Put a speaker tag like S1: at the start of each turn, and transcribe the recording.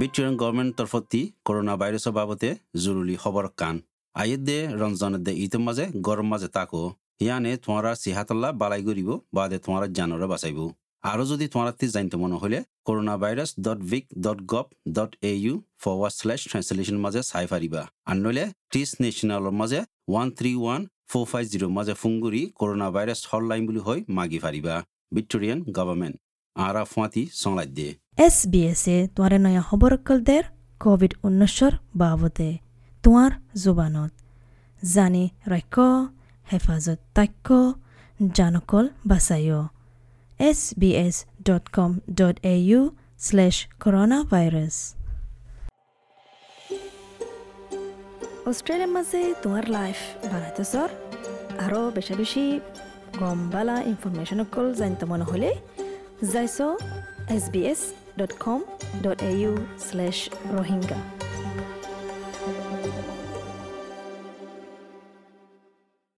S1: Victorian government তরফতি corona ভাইরাসের বাবদে জরুরি খবর কান আইয়ের দে রমজানের দে ঈদের মাঝে গরম মাঝে তাকো ইয়ানে তোমারা সিহাতল্লা বালাই করিব বাদে তোমারা জানরে বাঁচাইব। আরও যদি তোমার জানতে মনে হলে corona virus dot vic dot gov dot A U forward slash translation মাঝে চাই পারিবা আর নইলে টিস নেশনালৰ মাঝে one three one four five zero' মাঝে ফুংগুৰি করোনা ভাইরাস হটলাইন বুলি হৈ মাগি পারিবা ভিক্টোরিয়ান গভর্নমেন্ট আরা ফুয়াতি সংলাই দিয়ে
S2: এছ বি এছে তোমাৰে নয়া খবৰকলদের কোভিড ঊনৈছৰ বাবদে। তোমাৰ জোবানত। জানি ৰাক্য হেফাজত তাক্য জানকল বাচাইঅ S B S dot com dot A U slash corona virus অষ্ট্ৰেলিয়াৰ মাজে তোমাৰ লাইফ বানাইতেছৰ আৰু বেছি বেছি গম বালা ইনফরমেশন অকল জানতে মনে হলে যাইছ এছ বি এছ ডট